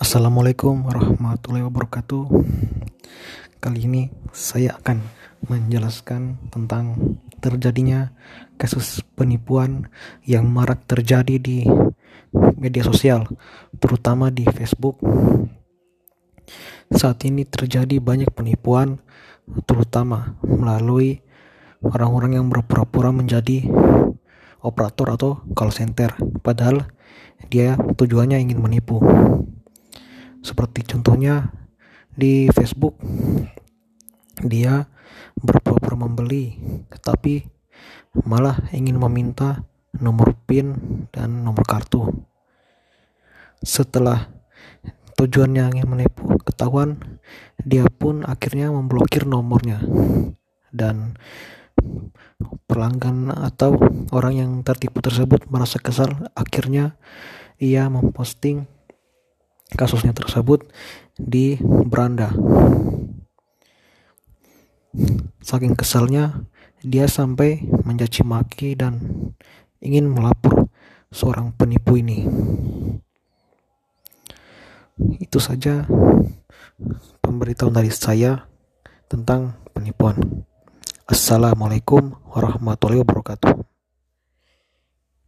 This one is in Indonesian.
Assalamualaikum warahmatullahi wabarakatuh. Kali ini saya akan menjelaskan tentang terjadinya kasus penipuan yang marak terjadi di media sosial, terutama di Facebook. Saat ini terjadi banyak penipuan, terutama melalui orang-orang yang berpura-pura menjadi operator atau call center, padahal dia tujuannya ingin menipu. Seperti contohnya di Facebook, dia berpura-pura membeli, tetapi malah ingin meminta nomor PIN dan nomor kartu. Setelah tujuannya ingin menipu ketahuan, dia pun akhirnya memblokir nomornya dan pelanggan atau orang yang tertipu tersebut merasa kesal akhirnya ia memposting kasusnya tersebut di beranda saking kesalnya dia sampai mencaci maki dan ingin melapor seorang penipu ini itu saja pemberitahuan dari saya tentang penipuan. Assalamualaikum warahmatullahi wabarakatuh.